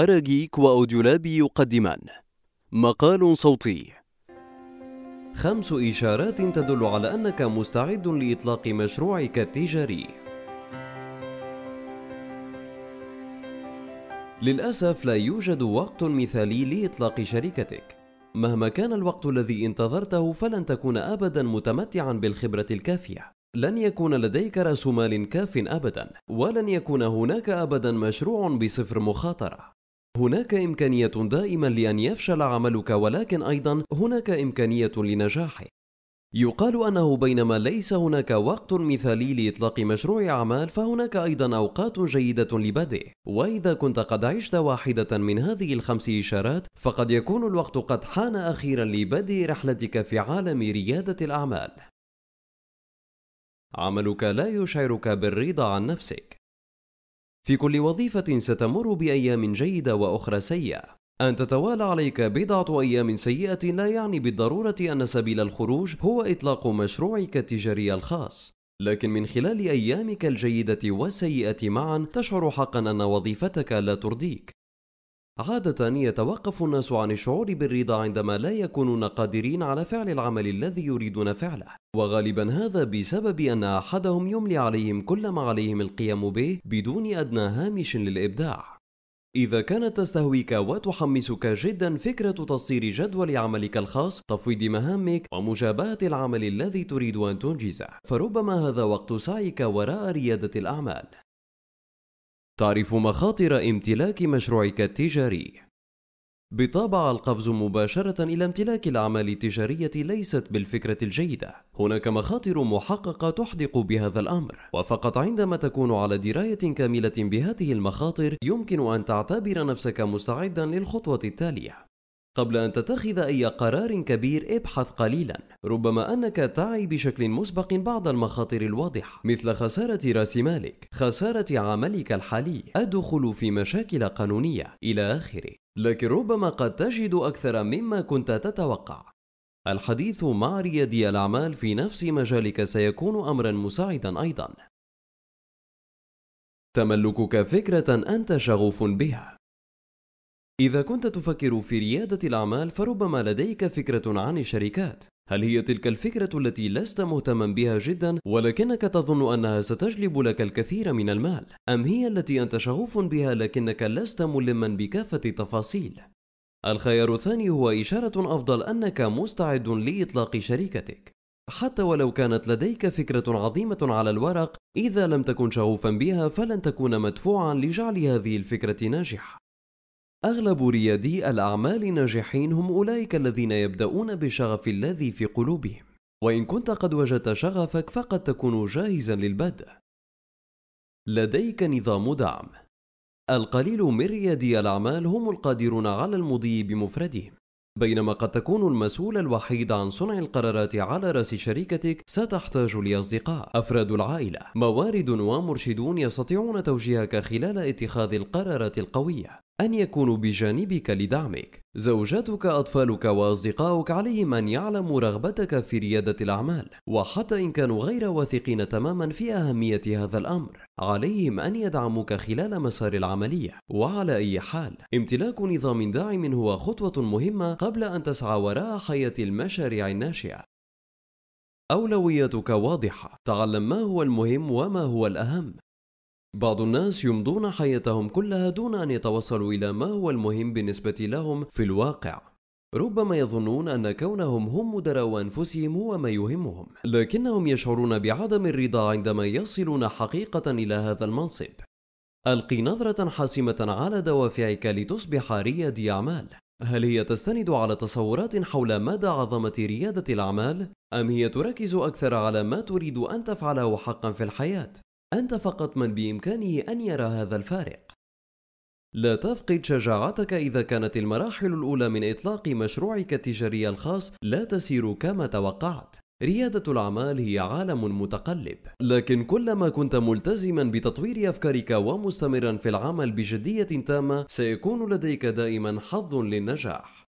أراجيك وأوديولاب يقدمان مقال صوتي خمس إشارات تدل على أنك مستعد لإطلاق مشروعك التجاري. للأسف لا يوجد وقت مثالي لإطلاق شركتك. مهما كان الوقت الذي انتظرته فلن تكون أبدا متمتعا بالخبرة الكافية. لن يكون لديك رأس مال كاف أبدا، ولن يكون هناك أبدا مشروع بصفر مخاطرة. هناك إمكانية دائما لأن يفشل عملك ولكن أيضا هناك إمكانية لنجاحه. يقال أنه بينما ليس هناك وقت مثالي لإطلاق مشروع أعمال فهناك أيضا أوقات جيدة لبدئه وإذا كنت قد عشت واحدة من هذه الخمس إشارات فقد يكون الوقت قد حان أخيرا لبدء رحلتك في عالم ريادة الأعمال. عملك لا يشعرك بالرضا عن نفسك. في كل وظيفة ستمر بأيام جيدة وأخرى سيئة. أن تتوالى عليك بضعة أيام سيئة لا يعني بالضرورة أن سبيل الخروج هو إطلاق مشروعك التجاري الخاص. لكن من خلال أيامك الجيدة والسيئة معا تشعر حقا أن وظيفتك لا ترضيك. عادة يتوقف الناس عن الشعور بالرضا عندما لا يكونون قادرين على فعل العمل الذي يريدون فعله، وغالبا هذا بسبب أن أحدهم يملي عليهم كل ما عليهم القيام به بدون أدنى هامش للإبداع. إذا كانت تستهويك وتحمسك جدا فكرة تصدير جدول عملك الخاص، تفويض مهامك، ومجابهة العمل الذي تريد أن تنجزه، فربما هذا وقت سعيك وراء ريادة الأعمال. تعرف مخاطر امتلاك مشروعك التجاري بالطبع القفز مباشرة إلى امتلاك الأعمال التجارية ليست بالفكرة الجيدة. هناك مخاطر محققة تحدق بهذا الأمر، وفقط عندما تكون على دراية كاملة بهذه المخاطر يمكن أن تعتبر نفسك مستعدا للخطوة التالية. قبل أن تتخذ أي قرار كبير ابحث قليلا. ربما أنك تعي بشكل مسبق بعض المخاطر الواضحة مثل خسارة رأس مالك خسارة عملك الحالي. الدخول في مشاكل قانونية إلى آخره. لكن ربما قد تجد أكثر مما كنت تتوقع. الحديث مع ريادي الأعمال في نفس مجالك سيكون أمرا مساعدا أيضا. تملكك فكرة أنت شغوف بها. إذا كنت تفكر في ريادة الأعمال فربما لديك فكرة عن الشركات. هل هي تلك الفكرة التي لست مهتما بها جدا؟ ولكنك تظن أنها ستجلب لك الكثير من المال. أم هي التي أنت شغوف بها لكنك لست ملما بكافة التفاصيل؟ الخيار الثاني هو إشارة أفضل أنك مستعد لإطلاق شركتك. حتى ولو كانت لديك فكرة عظيمة على الورق إذا لم تكن شغوفا بها فلن تكون مدفوعا لجعل هذه الفكرة ناجحة. أغلب ريادي الأعمال الناجحين هم أولئك الذين يبدأون بالشغف الذي في قلوبهم. وإن كنت قد وجدت شغفك فقد تكون جاهزا للبدء. لديك نظام دعم. القليل من ريادي الأعمال هم القادرون على المضي بمفردهم. بينما قد تكون المسؤول الوحيد عن صنع القرارات على رأس شركتك ستحتاج لأصدقاء. أفراد العائلة. موارد ومرشدون يستطيعون توجيهك خلال اتخاذ القرارات القوية. أن يكونوا بجانبك لدعمك. زوجتك، أطفالك وأصدقاؤك عليهم أن يعلموا رغبتك في ريادة الأعمال، وحتى إن كانوا غير واثقين تماما في أهمية هذا الأمر، عليهم أن يدعموك خلال مسار العملية. وعلى أي حال، امتلاك نظام داعم هو خطوة مهمة قبل أن تسعى وراء حياة المشاريع الناشئة. أولوياتك واضحة، تعلم ما هو المهم وما هو الأهم، بعض الناس يمضون حياتهم كلها دون أن يتوصلوا إلى ما هو المهم بالنسبة لهم في الواقع. ربما يظنون أن كونهم هم مدراء أنفسهم هو ما يهمهم. لكنهم يشعرون بعدم الرضا عندما يصلون حقيقة إلى هذا المنصب. ألقي نظرة حاسمة على دوافعك لتصبح ريادي أعمال. هل هي تستند على تصورات حول مدى عظمة ريادة الأعمال؟ أم هي تركز أكثر على ما تريد أن تفعله حقا في الحياة؟ أنت فقط من بإمكانه أن يرى هذا الفارق. لا تفقد شجاعتك إذا كانت المراحل الأولى من إطلاق مشروعك التجاري الخاص لا تسير كما توقعت. ريادة الأعمال هي عالم متقلب، لكن كلما كنت ملتزما بتطوير أفكارك ومستمرا في العمل بجدية تامة، سيكون لديك دائما حظ للنجاح.